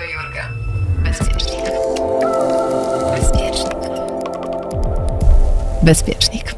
Radio Jurga. Bezpiecznik. Bezpiecznik. Bezpiecznik.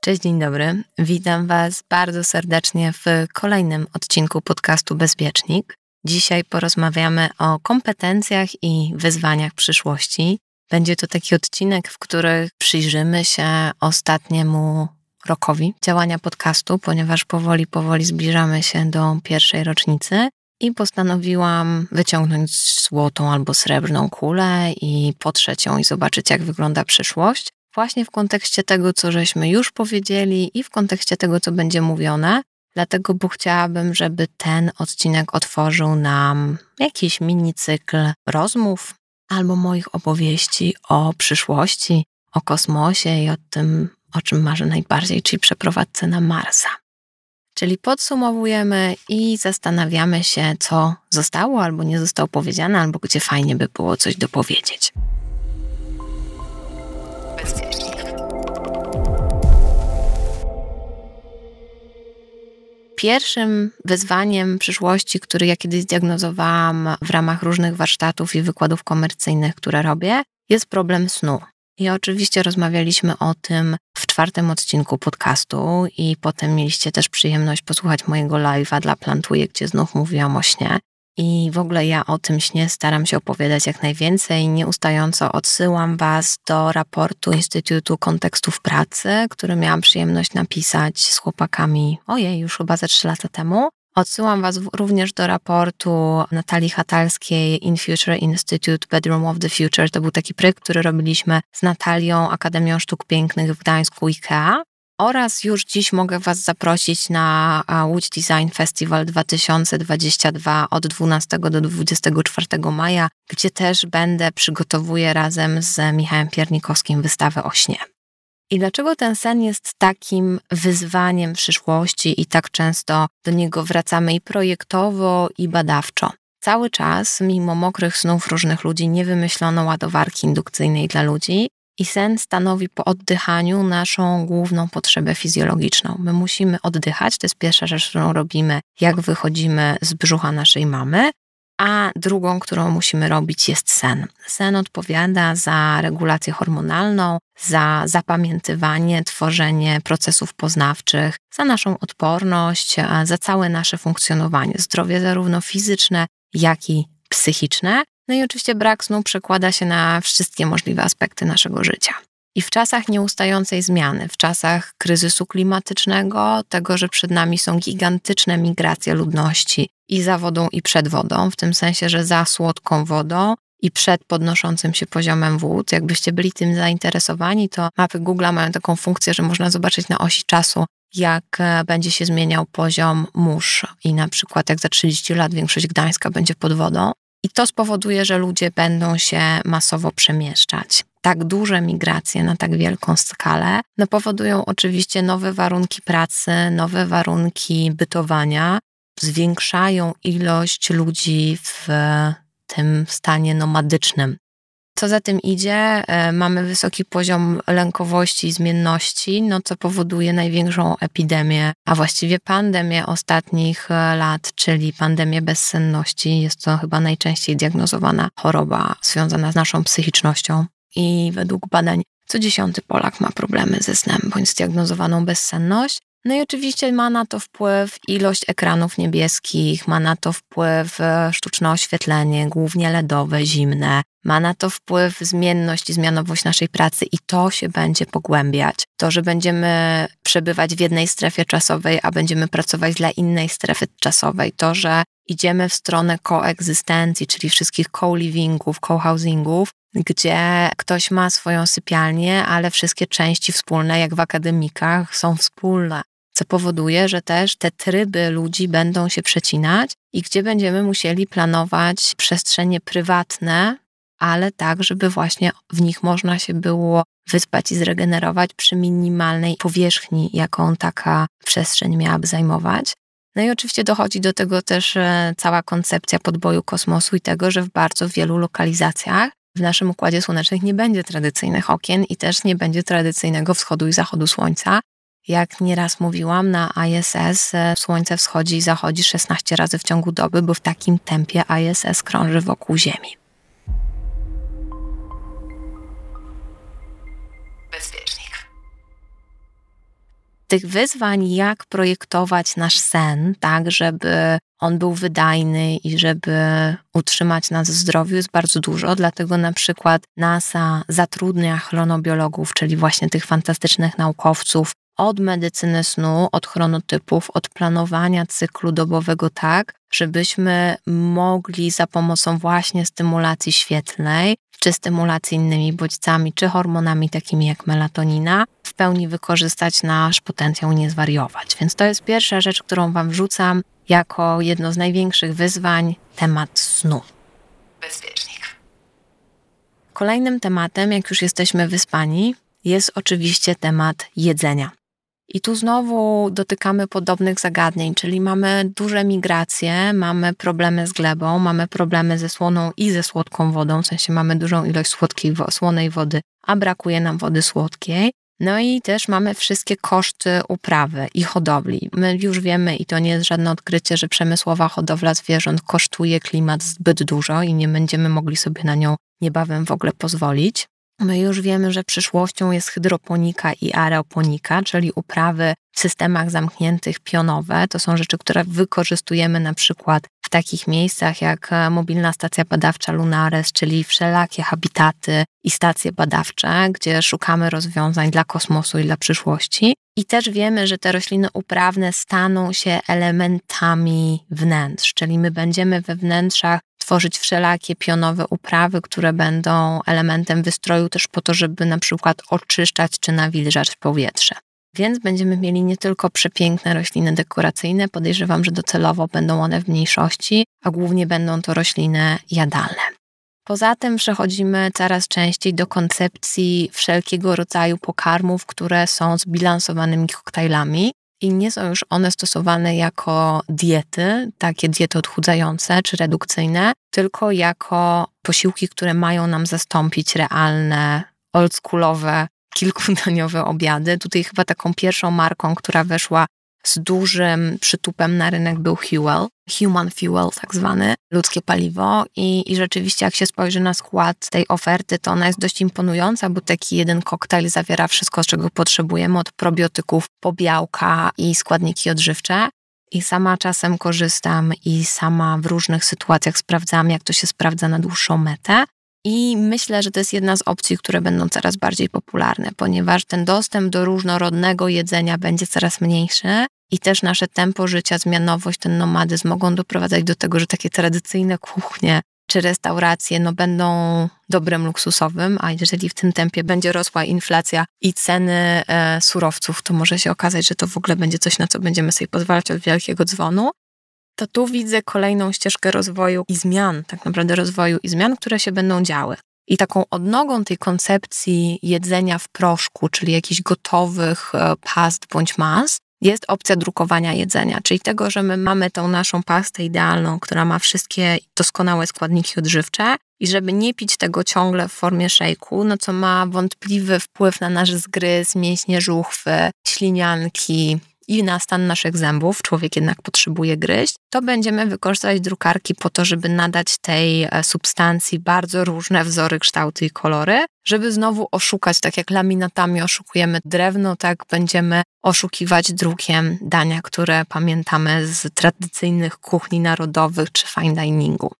Cześć, dzień dobry. Witam Was bardzo serdecznie w kolejnym odcinku podcastu Bezpiecznik. Dzisiaj porozmawiamy o kompetencjach i wyzwaniach przyszłości. Będzie to taki odcinek, w którym przyjrzymy się ostatniemu rokowi działania podcastu, ponieważ powoli, powoli zbliżamy się do pierwszej rocznicy i postanowiłam wyciągnąć złotą albo srebrną kulę i potrzeć ją i zobaczyć, jak wygląda przyszłość. Właśnie w kontekście tego, co żeśmy już powiedzieli i w kontekście tego, co będzie mówione. Dlatego, bo chciałabym, żeby ten odcinek otworzył nam jakiś mini cykl rozmów albo moich opowieści o przyszłości, o kosmosie i o tym, o czym marzę najbardziej, czyli przeprowadzce na Marsa. Czyli podsumowujemy i zastanawiamy się, co zostało albo nie zostało powiedziane, albo gdzie fajnie by było coś dopowiedzieć. Pierwszym wyzwaniem przyszłości, który ja kiedyś zdiagnozowałam w ramach różnych warsztatów i wykładów komercyjnych, które robię, jest problem snu. I oczywiście rozmawialiśmy o tym czwartym odcinku podcastu i potem mieliście też przyjemność posłuchać mojego live'a dla Plantuje, gdzie znów mówiłam o śnie. I w ogóle ja o tym śnie staram się opowiadać jak najwięcej. Nieustająco odsyłam Was do raportu Instytutu Kontekstów Pracy, który miałam przyjemność napisać z chłopakami, ojej, już chyba ze trzy lata temu. Odsyłam Was również do raportu Natalii Hatalskiej In Future Institute Bedroom of the Future. To był taki projekt, który robiliśmy z Natalią Akademią Sztuk Pięknych w Gdańsku IKEA. Oraz już dziś mogę Was zaprosić na Łódź Design Festival 2022 od 12 do 24 maja, gdzie też będę przygotowuję razem z Michałem Piernikowskim wystawę o śnie. I dlaczego ten sen jest takim wyzwaniem przyszłości i tak często do niego wracamy i projektowo, i badawczo? Cały czas, mimo mokrych snów różnych ludzi, nie wymyślono ładowarki indukcyjnej dla ludzi, i sen stanowi po oddychaniu naszą główną potrzebę fizjologiczną. My musimy oddychać, to jest pierwsza rzecz, którą robimy, jak wychodzimy z brzucha naszej mamy, a drugą, którą musimy robić, jest sen. Sen odpowiada za regulację hormonalną, za zapamiętywanie, tworzenie procesów poznawczych, za naszą odporność, za całe nasze funkcjonowanie, zdrowie zarówno fizyczne, jak i psychiczne. No i oczywiście brak snu przekłada się na wszystkie możliwe aspekty naszego życia. I w czasach nieustającej zmiany, w czasach kryzysu klimatycznego, tego, że przed nami są gigantyczne migracje ludności i za wodą, i przed wodą, w tym sensie, że za słodką wodą i przed podnoszącym się poziomem wód. Jakbyście byli tym zainteresowani, to mapy Google mają taką funkcję, że można zobaczyć na osi czasu, jak e, będzie się zmieniał poziom mórz i na przykład jak za 30 lat większość Gdańska będzie pod wodą. I to spowoduje, że ludzie będą się masowo przemieszczać tak duże migracje na tak wielką skalę, no powodują oczywiście nowe warunki pracy, nowe warunki bytowania, zwiększają ilość ludzi w tym stanie nomadycznym. Co za tym idzie, e, mamy wysoki poziom lękowości i zmienności, no co powoduje największą epidemię, a właściwie pandemię ostatnich e, lat, czyli pandemię bezsenności. Jest to chyba najczęściej diagnozowana choroba związana z naszą psychicznością i według badań co dziesiąty Polak ma problemy ze snem bądź zdiagnozowaną bezsenność. No i oczywiście ma na to wpływ ilość ekranów niebieskich, ma na to wpływ e, sztuczne oświetlenie, głównie LEDowe, zimne, ma na to wpływ zmienność i zmianowość naszej pracy i to się będzie pogłębiać. To, że będziemy przebywać w jednej strefie czasowej, a będziemy pracować dla innej strefy czasowej, to, że idziemy w stronę koegzystencji, czyli wszystkich co-livingów, co-housingów, gdzie ktoś ma swoją sypialnię, ale wszystkie części wspólne, jak w akademikach, są wspólne. Co powoduje, że też te tryby ludzi będą się przecinać i gdzie będziemy musieli planować przestrzenie prywatne, ale tak, żeby właśnie w nich można się było wyspać i zregenerować przy minimalnej powierzchni, jaką taka przestrzeń miałaby zajmować. No i oczywiście dochodzi do tego też e, cała koncepcja podboju kosmosu i tego, że w bardzo wielu lokalizacjach w naszym układzie słonecznym nie będzie tradycyjnych okien i też nie będzie tradycyjnego wschodu i zachodu słońca. Jak nieraz mówiłam, na ISS e, słońce wschodzi i zachodzi 16 razy w ciągu doby, bo w takim tempie ISS krąży wokół Ziemi. Bezpiecznik. Tych wyzwań, jak projektować nasz sen, tak, żeby on był wydajny i żeby utrzymać nas w zdrowiu jest bardzo dużo, dlatego na przykład NASA zatrudnia chronobiologów, czyli właśnie tych fantastycznych naukowców, od medycyny snu, od chronotypów, od planowania cyklu dobowego tak, żebyśmy mogli za pomocą właśnie stymulacji świetlnej, czy stymulacji innymi bodźcami, czy hormonami takimi jak melatonina, w pełni wykorzystać nasz potencjał i nie zwariować. Więc to jest pierwsza rzecz, którą Wam wrzucam jako jedno z największych wyzwań temat snu. Bezpiecznik. Kolejnym tematem, jak już jesteśmy wyspani, jest oczywiście temat jedzenia. I tu znowu dotykamy podobnych zagadnień, czyli mamy duże migracje, mamy problemy z glebą, mamy problemy ze słoną i ze słodką wodą, w sensie mamy dużą ilość słodkiej, słonej wody, a brakuje nam wody słodkiej. No i też mamy wszystkie koszty uprawy i hodowli. My już wiemy, i to nie jest żadne odkrycie, że przemysłowa hodowla zwierząt kosztuje klimat zbyt dużo i nie będziemy mogli sobie na nią niebawem w ogóle pozwolić. My już wiemy, że przyszłością jest hydroponika i aeroponika, czyli uprawy w systemach zamkniętych pionowe. To są rzeczy, które wykorzystujemy na przykład w takich miejscach jak e, mobilna stacja badawcza Lunares, czyli wszelakie habitaty i stacje badawcze, gdzie szukamy rozwiązań dla kosmosu i dla przyszłości. I też wiemy, że te rośliny uprawne staną się elementami wnętrz, czyli my będziemy we wnętrzach tworzyć wszelakie pionowe uprawy, które będą elementem wystroju też po to, żeby na przykład oczyszczać czy nawilżać powietrze. Więc będziemy mieli nie tylko przepiękne rośliny dekoracyjne, podejrzewam, że docelowo będą one w mniejszości, a głównie będą to rośliny jadalne. Poza tym przechodzimy coraz częściej do koncepcji wszelkiego rodzaju pokarmów, które są zbilansowanymi koktajlami, i nie są już one stosowane jako diety, takie diety odchudzające czy redukcyjne, tylko jako posiłki, które mają nam zastąpić realne, oldschoolowe, kilkudaniowe obiady. Tutaj chyba taką pierwszą marką, która weszła z dużym przytupem na rynek był Huel, human fuel tak zwany, ludzkie paliwo I, i rzeczywiście jak się spojrzy na skład tej oferty, to ona jest dość imponująca, bo taki jeden koktajl zawiera wszystko, czego potrzebujemy, od probiotyków po białka i składniki odżywcze. I sama czasem korzystam i sama w różnych sytuacjach sprawdzam, jak to się sprawdza na dłuższą metę. I myślę, że to jest jedna z opcji, które będą coraz bardziej popularne, ponieważ ten dostęp do różnorodnego jedzenia będzie coraz mniejszy i też nasze tempo życia, zmianowość, ten nomadyzm mogą doprowadzać do tego, że takie tradycyjne kuchnie czy restauracje no, będą dobrem luksusowym, a jeżeli w tym tempie będzie rosła inflacja i ceny e, surowców, to może się okazać, że to w ogóle będzie coś, na co będziemy sobie pozwalać od wielkiego dzwonu to tu widzę kolejną ścieżkę rozwoju i zmian, tak naprawdę rozwoju i zmian, które się będą działy. I taką odnogą tej koncepcji jedzenia w proszku, czyli jakichś gotowych e, past bądź mas, jest opcja drukowania jedzenia, czyli tego, że my mamy tą naszą pastę idealną, która ma wszystkie doskonałe składniki odżywcze i żeby nie pić tego ciągle w formie szejku, no co ma wątpliwy wpływ na nasz zgryz, mięśnie żuchwy, ślinianki, i na stan naszych zębów, człowiek jednak potrzebuje gryźć, to będziemy wykorzystać drukarki po to, żeby nadać tej e, substancji bardzo różne wzory, kształty i kolory, żeby znowu oszukać, tak jak laminatami oszukujemy drewno, tak będziemy oszukiwać drukiem dania, które pamiętamy z tradycyjnych kuchni narodowych czy fine diningu.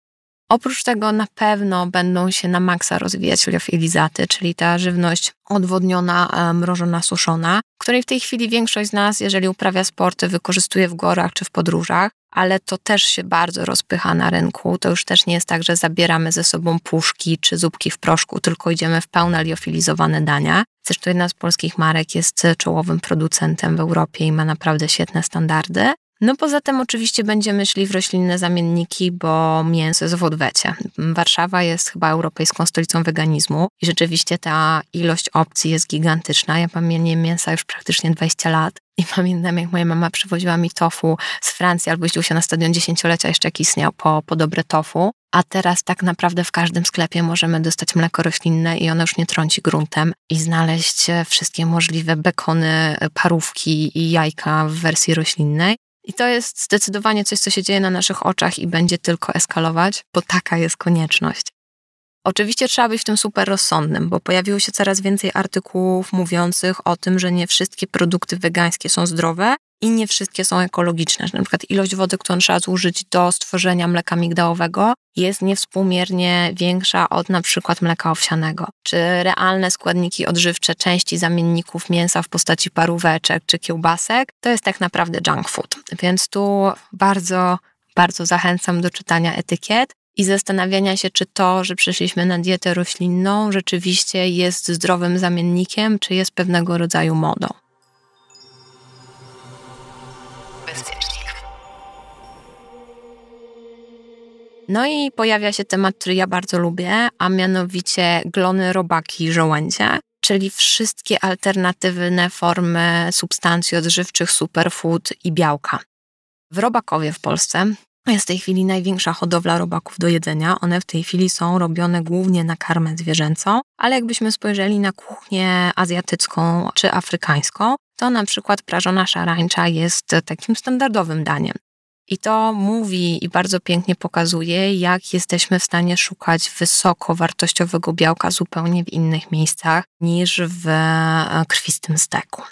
Oprócz tego na pewno będą się na maksa rozwijać liofilizaty, czyli ta żywność odwodniona, e, mrożona, suszona, której w tej chwili większość z nas, jeżeli uprawia sporty, wykorzystuje w gorach czy w podróżach, ale to też się bardzo rozpycha na rynku. To już też nie jest tak, że zabieramy ze sobą puszki czy zupki w proszku, tylko idziemy w pełne liofilizowane dania. Zresztą jedna z polskich marek jest czołowym producentem w Europie i ma naprawdę świetne standardy. No poza tym oczywiście będziemy szli w roślinne zamienniki, bo mięso jest w odwecie. Warszawa jest chyba europejską stolicą weganizmu i rzeczywiście ta ilość opcji jest gigantyczna. Ja pamiętam mięsa już praktycznie 20 lat i pamiętam, jak moja mama przywoziła mi tofu z Francji albo jeździł się na stadion dziesięciolecia jeszcze jak istniał po, po dobre tofu. a teraz tak naprawdę w każdym sklepie możemy dostać mleko roślinne i ono już nie trąci gruntem i znaleźć wszystkie możliwe bekony, parówki i jajka w wersji roślinnej. I to jest zdecydowanie coś, co się dzieje na naszych oczach i będzie tylko eskalować, bo taka jest konieczność. Oczywiście trzeba być w tym super rozsądnym, bo pojawiło się coraz więcej artykułów mówiących o tym, że nie wszystkie produkty wegańskie są zdrowe i nie wszystkie są ekologiczne. Że na przykład ilość wody, którą trzeba zużyć do stworzenia mleka migdałowego jest niewspółmiernie większa od na przykład mleka owsianego. Czy realne składniki odżywcze części zamienników mięsa w postaci paróweczek czy kiełbasek to jest tak naprawdę junk food. Więc tu bardzo, bardzo zachęcam do czytania etykiet i zastanawiania się, czy to, że przeszliśmy na dietę roślinną, rzeczywiście jest zdrowym zamiennikiem, czy jest pewnego rodzaju modą. No i pojawia się temat, który ja bardzo lubię, a mianowicie glony, robaki, żołędzie, czyli wszystkie alternatywne formy substancji odżywczych, superfood i białka. W Robakowie w Polsce jest w tej chwili największa hodowla robaków do jedzenia. One w tej chwili są robione głównie na karmę zwierzęcą, ale jakbyśmy spojrzeli na kuchnię azjatycką czy afrykańską, to na przykład prażona szarańcza jest takim standardowym daniem. I to mówi i bardzo pięknie pokazuje, jak jesteśmy w stanie szukać wysoko wartościowego białka zupełnie w innych miejscach niż w e, krwistym steku.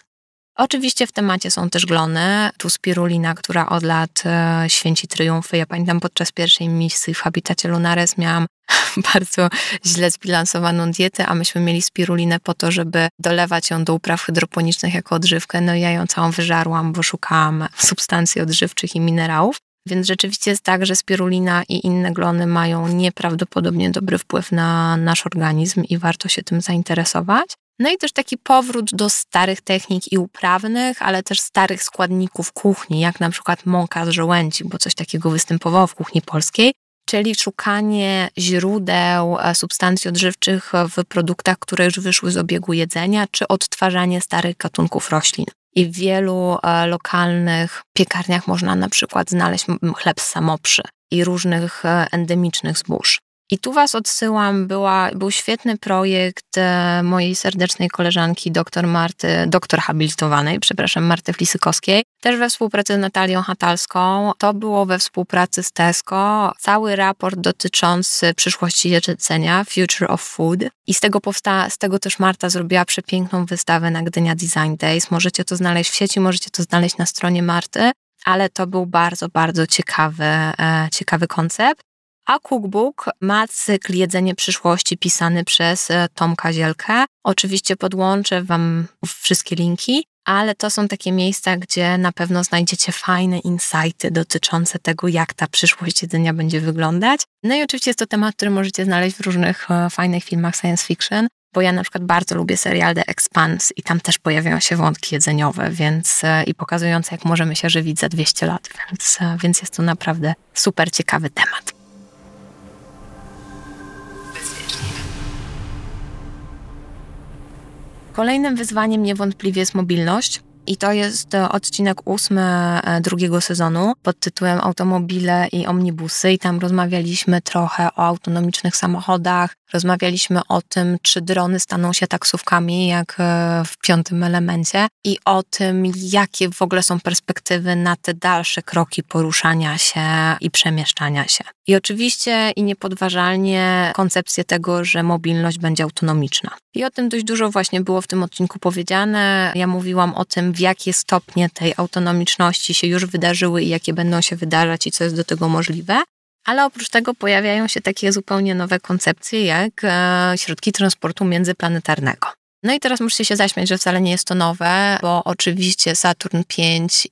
Oczywiście w temacie są też glony. Tu spirulina, która od lat e, święci triumfy. Ja pamiętam podczas pierwszej misji w Habitacie Lunares miałam bardzo źle zbilansowaną dietę, a myśmy mieli spirulinę po to, żeby dolewać ją do upraw hydroponicznych jako odżywkę. No i ja ją całą wyżarłam, bo szukałam substancji odżywczych i minerałów. Więc rzeczywiście jest tak, że spirulina i inne glony mają nieprawdopodobnie dobry wpływ na nasz organizm i warto się tym zainteresować. No i też taki powrót do starych technik i uprawnych, ale też starych składników kuchni, jak na przykład mąka z żołędzi, bo coś takiego występowało w kuchni polskiej, czyli szukanie źródeł e, substancji odżywczych w produktach, które już wyszły z obiegu jedzenia, czy odtwarzanie starych gatunków roślin. I w wielu e, lokalnych piekarniach można na przykład znaleźć chleb z samoprzy i różnych e, endemicznych zbóż. I tu Was odsyłam. Była, był świetny projekt e, mojej serdecznej koleżanki, doktor Marty, doktor habilitowanej, przepraszam, Marty Flisykowskiej, też we współpracy z Natalią Hatalską. To było we współpracy z Tesco. Cały raport dotyczący przyszłości jedzenia, Future of Food. I z tego powsta, z tego też Marta zrobiła przepiękną wystawę na Gdynia Design Days. Możecie to znaleźć w sieci, możecie to znaleźć na stronie Marty ale to był bardzo, bardzo ciekawy, e, ciekawy koncept. A cookbook ma cykl Jedzenie przyszłości pisany przez e, Tomka Zielkę. Oczywiście podłączę Wam wszystkie linki, ale to są takie miejsca, gdzie na pewno znajdziecie fajne insighty dotyczące tego, jak ta przyszłość jedzenia będzie wyglądać. No i oczywiście jest to temat, który możecie znaleźć w różnych e, fajnych filmach science fiction, bo ja na przykład bardzo lubię serial The Expanse i tam też pojawiają się wątki jedzeniowe, więc e, i pokazujące, jak możemy się żywić za 200 lat, więc, więc jest to naprawdę super ciekawy temat. Kolejnym wyzwaniem niewątpliwie jest mobilność. I to jest e, odcinek ósmy e, drugiego sezonu pod tytułem Automobile i omnibusy. I tam rozmawialiśmy trochę o autonomicznych samochodach, rozmawialiśmy o tym, czy drony staną się taksówkami, jak e, w piątym elemencie, i o tym, jakie w ogóle są perspektywy na te dalsze kroki poruszania się i przemieszczania się. I oczywiście i niepodważalnie koncepcję tego, że mobilność będzie autonomiczna. I o tym dość dużo właśnie było w tym odcinku powiedziane. Ja mówiłam o tym, w jakie stopnie tej autonomiczności się już wydarzyły i jakie będą się wydarzać i co jest do tego możliwe. Ale oprócz tego pojawiają się takie zupełnie nowe koncepcje, jak e, środki transportu międzyplanetarnego. No i teraz musicie się zaśmiać, że wcale nie jest to nowe, bo oczywiście Saturn V,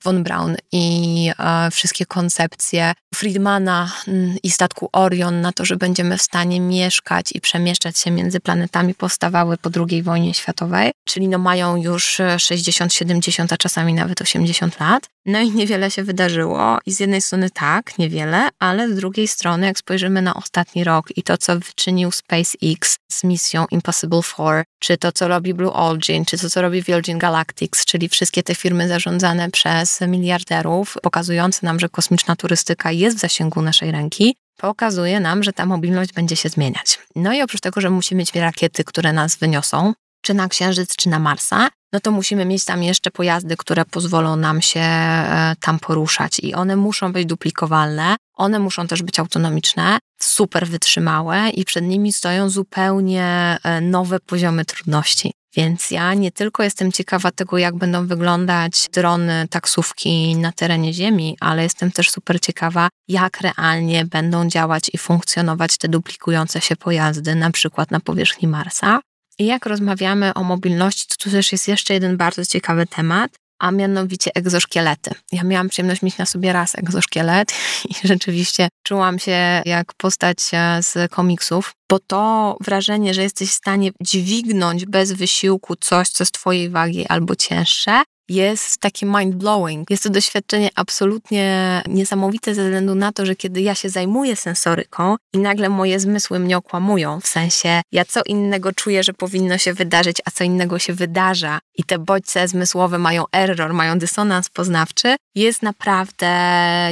von Braun i e, wszystkie koncepcje Friedmana mm, i statku Orion na to, że będziemy w stanie mieszkać i przemieszczać się między planetami powstawały po II wojnie światowej, czyli no mają już 60, 70, a czasami nawet 80 lat. No i niewiele się wydarzyło i z jednej strony tak, niewiele, ale z drugiej strony jak spojrzymy na ostatni rok i to, co wyczynił SpaceX z misją Impossible 4, czy to, co robi Blue Origin, czy to, co robi Virgin Galactics, czyli wszystkie te firmy zarządzane przez miliarderów, pokazujące nam, że kosmiczna turystyka jest w zasięgu naszej ręki, pokazuje nam, że ta mobilność będzie się zmieniać. No i oprócz tego, że musimy mieć rakiety, które nas wyniosą, czy na Księżyc, czy na Marsa, no to musimy mieć tam jeszcze pojazdy, które pozwolą nam się e, tam poruszać i one muszą być duplikowalne, one muszą też być autonomiczne, super wytrzymałe i przed nimi stoją zupełnie e, nowe poziomy trudności. Więc ja nie tylko jestem ciekawa tego, jak będą wyglądać drony, taksówki na terenie Ziemi, ale jestem też super ciekawa, jak realnie będą działać i funkcjonować te duplikujące się pojazdy, na przykład na powierzchni Marsa. I jak rozmawiamy o mobilności, to tu też jest jeszcze jeden bardzo ciekawy temat, a mianowicie egzoszkielety. Ja miałam przyjemność mieć na sobie raz egzoszkielet i rzeczywiście czułam się jak postać e, z komiksów, bo to wrażenie, że jesteś w stanie dźwignąć bez wysiłku coś, co z twojej wagi albo cięższe, jest takie mind-blowing. Jest to doświadczenie absolutnie niesamowite ze względu na to, że kiedy ja się zajmuję sensoryką i nagle moje zmysły mnie okłamują, w sensie ja co innego czuję, że powinno się wydarzyć, a co innego się wydarza i te bodźce zmysłowe mają error, mają dysonans poznawczy, jest naprawdę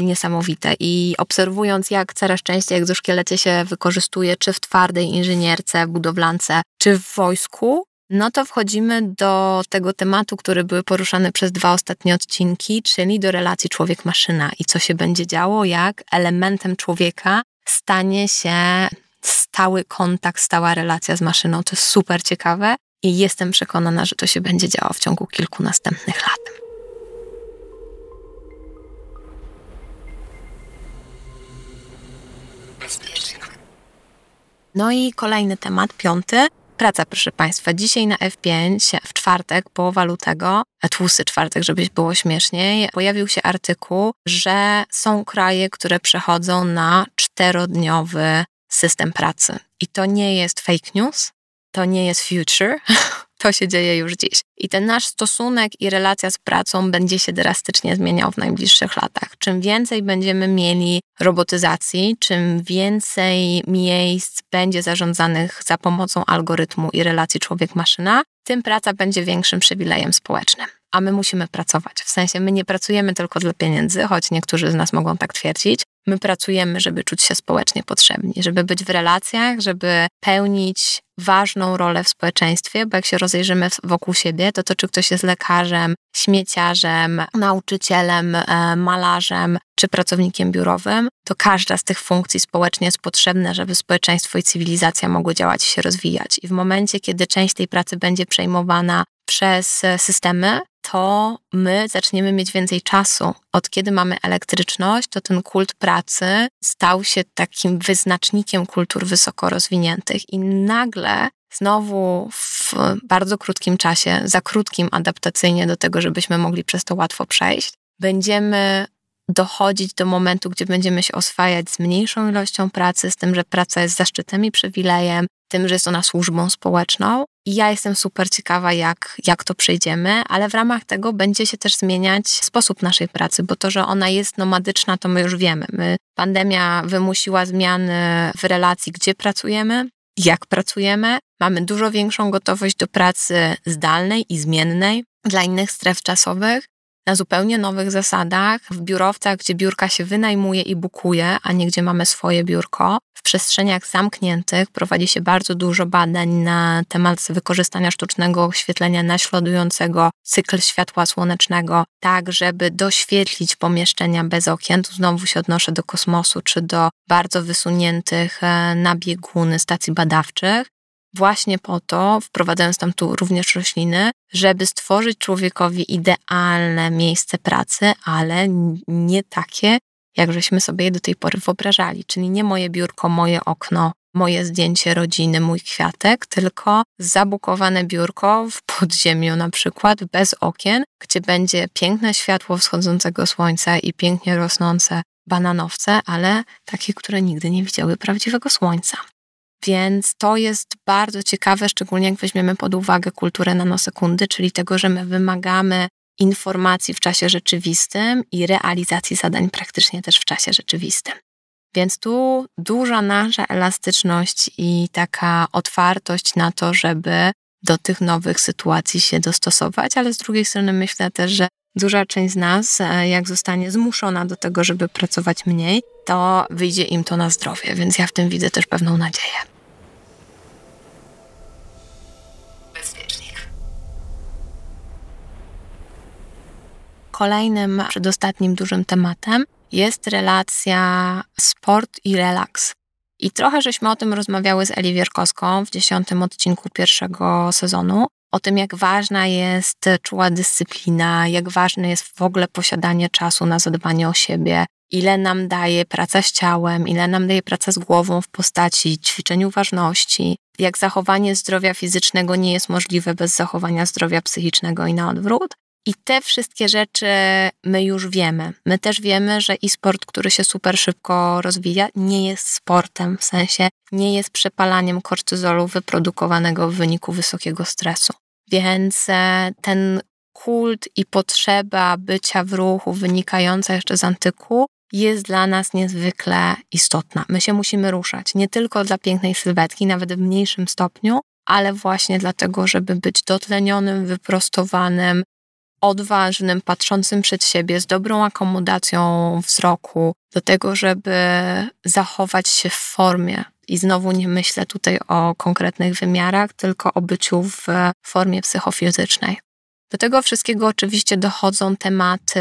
niesamowite. I obserwując, jak coraz częściej egzoszkielety się wykorzystuje, czy w twardej inżynierce, budowlance, czy w wojsku, no to wchodzimy do tego tematu, który był poruszany przez dwa ostatnie odcinki, czyli do relacji człowiek-maszyna i co się będzie działo, jak elementem człowieka stanie się stały kontakt, stała relacja z maszyną. To jest super ciekawe i jestem przekonana, że to się będzie działo w ciągu kilku następnych lat. No i kolejny temat, piąty, Praca, proszę Państwa. Dzisiaj na F5 w czwartek, połowa lutego, tłusty czwartek, żeby było śmieszniej, pojawił się artykuł, że są kraje, które przechodzą na czterodniowy system pracy. I to nie jest fake news, to nie jest future, to się dzieje już dziś. I ten nasz stosunek i relacja z pracą będzie się drastycznie zmieniał w najbliższych latach. Czym więcej będziemy mieli robotyzacji, czym więcej miejsc będzie zarządzanych za pomocą algorytmu i relacji człowiek-maszyna, tym praca będzie większym przywilejem społecznym. A my musimy pracować. W sensie my nie pracujemy tylko dla pieniędzy, choć niektórzy z nas mogą tak twierdzić, my pracujemy, żeby czuć się społecznie potrzebni, żeby być w relacjach, żeby pełnić ważną rolę w społeczeństwie, bo jak się rozejrzymy wokół siebie, to to, czy ktoś jest lekarzem, śmieciarzem, nauczycielem, e, malarzem czy pracownikiem biurowym, to każda z tych funkcji społecznie jest potrzebna, żeby społeczeństwo i cywilizacja mogły działać i się rozwijać. I w momencie, kiedy część tej pracy będzie przejmowana przez systemy, to my zaczniemy mieć więcej czasu. Od kiedy mamy elektryczność, to ten kult pracy stał się takim wyznacznikiem kultur wysoko rozwiniętych i nagle znowu w bardzo krótkim czasie, za krótkim adaptacyjnie do tego, żebyśmy mogli przez to łatwo przejść, będziemy dochodzić do momentu, gdzie będziemy się oswajać z mniejszą ilością pracy, z tym, że praca jest zaszczytem i przywilejem, tym, że jest ona służbą społeczną. I ja jestem super ciekawa, jak, jak to przejdziemy, ale w ramach tego będzie się też zmieniać sposób naszej pracy, bo to, że ona jest nomadyczna, to my już wiemy. My, pandemia wymusiła zmiany w relacji, gdzie pracujemy, jak pracujemy. Mamy dużo większą gotowość do pracy zdalnej i zmiennej dla innych stref czasowych na zupełnie nowych zasadach, w biurowcach, gdzie biurka się wynajmuje i bukuje, a nie gdzie mamy swoje biurko. W przestrzeniach zamkniętych prowadzi się bardzo dużo badań na temat wykorzystania sztucznego oświetlenia naśladującego cykl światła słonecznego, tak żeby doświetlić pomieszczenia bez okien. Tu znowu się odnoszę do kosmosu czy do bardzo wysuniętych e, na bieguny stacji badawczych właśnie po to, wprowadzając tam tu również rośliny, żeby stworzyć człowiekowi idealne miejsce pracy, ale nie takie, jak żeśmy sobie je do tej pory wyobrażali. Czyli nie moje biurko, moje okno, moje zdjęcie rodziny, mój kwiatek, tylko zabukowane biurko w podziemiu na przykład, bez okien, gdzie będzie piękne światło wschodzącego słońca i pięknie rosnące bananowce, ale takie, które nigdy nie widziały prawdziwego słońca. Więc to jest bardzo ciekawe, szczególnie jak weźmiemy pod uwagę kulturę nanosekundy, czyli tego, że my wymagamy informacji w czasie rzeczywistym i realizacji zadań praktycznie też w czasie rzeczywistym. Więc tu duża nasza elastyczność i taka otwartość na to, żeby do tych nowych sytuacji się dostosować, ale z drugiej strony myślę też, że duża część z nas, e, jak zostanie zmuszona do tego, żeby pracować mniej, to wyjdzie im to na zdrowie, więc ja w tym widzę też pewną nadzieję. Bezpiecznik. Kolejnym, przedostatnim dużym tematem jest relacja sport i relaks. I trochę żeśmy o tym rozmawiały z Eli Wierkowską w dziesiątym odcinku pierwszego sezonu. O tym, jak ważna jest czuła dyscyplina, jak ważne jest w ogóle posiadanie czasu na zadbanie o siebie, ile nam daje praca z ciałem, ile nam daje praca z głową w postaci ćwiczeń uważności, jak zachowanie zdrowia fizycznego nie jest możliwe bez zachowania zdrowia psychicznego i na odwrót. I te wszystkie rzeczy my już wiemy. My też wiemy, że i sport, który się super szybko rozwija, nie jest sportem, w sensie nie jest przepalaniem kortyzolu wyprodukowanego w wyniku wysokiego stresu. Więc e, ten kult i potrzeba bycia w ruchu wynikająca jeszcze z antyku jest dla nas niezwykle istotna. My się musimy ruszać, nie tylko dla pięknej sylwetki, nawet w mniejszym stopniu, ale właśnie dlatego, żeby być dotlenionym, wyprostowanym, odważnym, patrzącym przed siebie, z dobrą akomodacją wzroku, do tego, żeby zachować się w formie. I znowu nie myślę tutaj o konkretnych wymiarach, tylko o byciu w formie psychofizycznej. Do tego wszystkiego oczywiście dochodzą tematy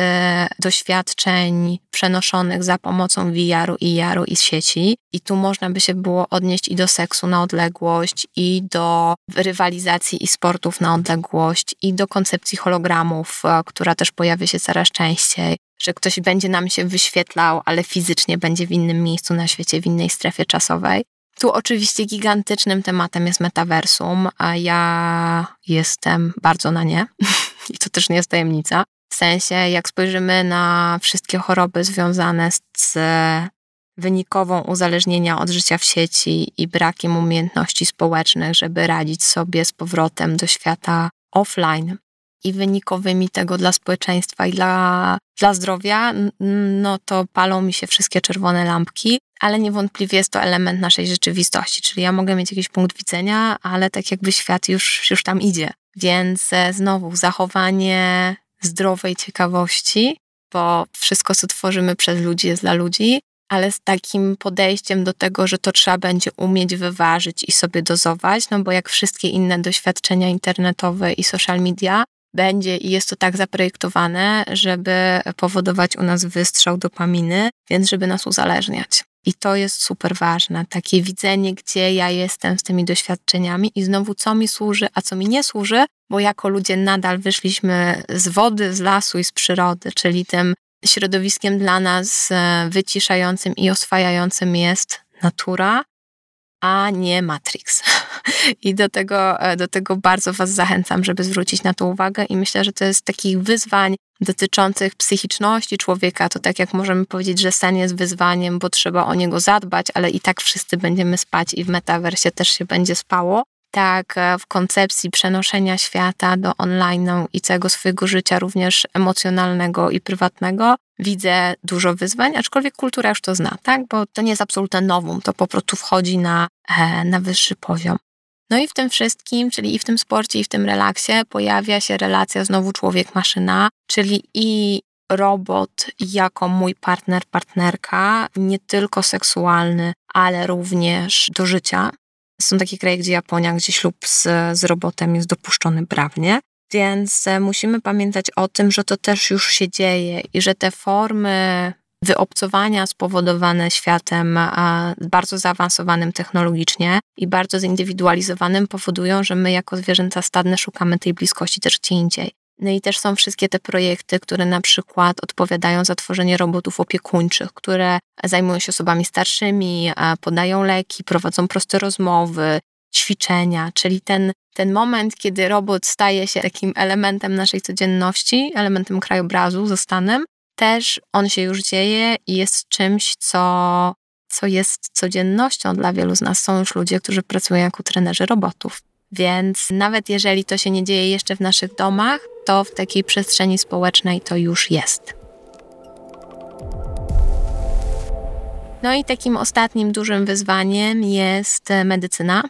doświadczeń przenoszonych za pomocą VR-u i IR-u i sieci. I tu można by się było odnieść i do seksu na odległość, i do rywalizacji i sportów na odległość, i do koncepcji hologramów, e, która też pojawia się coraz częściej, że ktoś będzie nam się wyświetlał, ale fizycznie będzie w innym miejscu na świecie, w innej strefie czasowej. Tu oczywiście gigantycznym tematem jest metaversum, a ja jestem bardzo na nie. I to też nie jest tajemnica. W sensie, jak spojrzymy na wszystkie choroby związane z wynikową uzależnienia od życia w sieci i brakiem umiejętności społecznych, żeby radzić sobie z powrotem do świata offline, i wynikowymi tego dla społeczeństwa i dla, dla zdrowia, no to palą mi się wszystkie czerwone lampki, ale niewątpliwie jest to element naszej rzeczywistości, czyli ja mogę mieć jakiś punkt widzenia, ale tak jakby świat już, już tam idzie. Więc e, znowu zachowanie zdrowej ciekawości, bo wszystko, co tworzymy przez ludzi, jest dla ludzi, ale z takim podejściem do tego, że to trzeba będzie umieć wyważyć i sobie dozować, no bo jak wszystkie inne doświadczenia internetowe i social media, będzie i jest to tak zaprojektowane, żeby powodować u nas wystrzał dopaminy, więc żeby nas uzależniać. I to jest super ważne, takie widzenie, gdzie ja jestem z tymi doświadczeniami i znowu co mi służy, a co mi nie służy, bo jako ludzie nadal wyszliśmy z wody, z lasu i z przyrody, czyli tym środowiskiem dla nas e, wyciszającym i oswajającym jest natura, a nie Matrix. I do tego, e, do tego bardzo Was zachęcam, żeby zwrócić na to uwagę i myślę, że to jest takich wyzwań dotyczących psychiczności człowieka, to tak jak możemy powiedzieć, że sen jest wyzwaniem, bo trzeba o niego zadbać, ale i tak wszyscy będziemy spać i w metaversie też się będzie spało. Tak, e, w koncepcji przenoszenia świata do online i całego swojego życia, również emocjonalnego i prywatnego, widzę dużo wyzwań, aczkolwiek kultura już to zna, tak? Bo to nie jest absolutne nowum, to po prostu wchodzi na, e, na wyższy poziom. No i w tym wszystkim, czyli i w tym sporcie, i w tym relaksie pojawia się relacja znowu człowiek-maszyna, czyli i robot jako mój partner, partnerka, nie tylko seksualny, ale również do życia. Są takie kraje, gdzie Japonia, gdzie ślub z, z robotem jest dopuszczony prawnie. Więc e, musimy pamiętać o tym, że to też już się dzieje i że te formy wyobcowania spowodowane światem bardzo zaawansowanym technologicznie i bardzo zindywidualizowanym powodują, że my jako zwierzęta stadne szukamy tej bliskości też gdzie indziej. No i też są wszystkie te projekty, które na przykład odpowiadają za tworzenie robotów opiekuńczych, które zajmują się osobami starszymi, podają leki, prowadzą proste rozmowy, ćwiczenia, czyli ten, ten moment, kiedy robot staje się takim elementem naszej codzienności, elementem krajobrazu, zostanem, też on się już dzieje i jest czymś, co, co jest codziennością dla wielu z nas. Są już ludzie, którzy pracują jako trenerzy robotów. Więc nawet jeżeli to się nie dzieje jeszcze w naszych domach, to w takiej przestrzeni społecznej to już jest. No i takim ostatnim dużym wyzwaniem jest medycyna,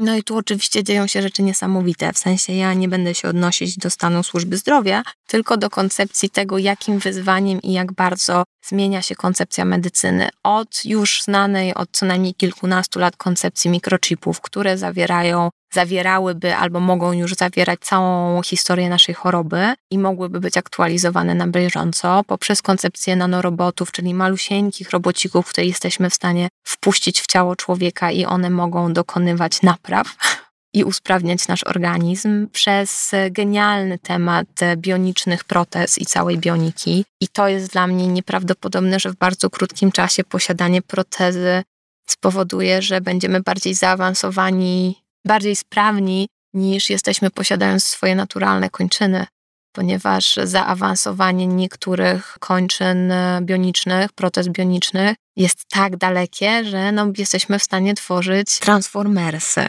No i tu oczywiście dzieją się rzeczy niesamowite. W sensie ja nie będę się odnosić do stanu służby zdrowia, tylko do koncepcji tego, jakim wyzwaniem i jak bardzo zmienia się koncepcja medycyny. Od już znanej od co najmniej kilkunastu lat koncepcji mikrochipów, które zawierają zawierałyby albo mogą już zawierać całą historię naszej choroby i mogłyby być aktualizowane na bieżąco poprzez koncepcję nanorobotów, czyli malusieńkich robocików, które jesteśmy w stanie wpuścić w ciało człowieka i one mogą dokonywać napraw i usprawniać nasz organizm przez genialny temat bionicznych protez i całej bioniki. I to jest dla mnie nieprawdopodobne, że w bardzo krótkim czasie posiadanie protezy spowoduje, że będziemy bardziej zaawansowani bardziej sprawni niż jesteśmy posiadając swoje naturalne kończyny, ponieważ zaawansowanie niektórych kończyn bionicznych, protez bionicznych jest tak dalekie, że no, jesteśmy w stanie tworzyć transformersy.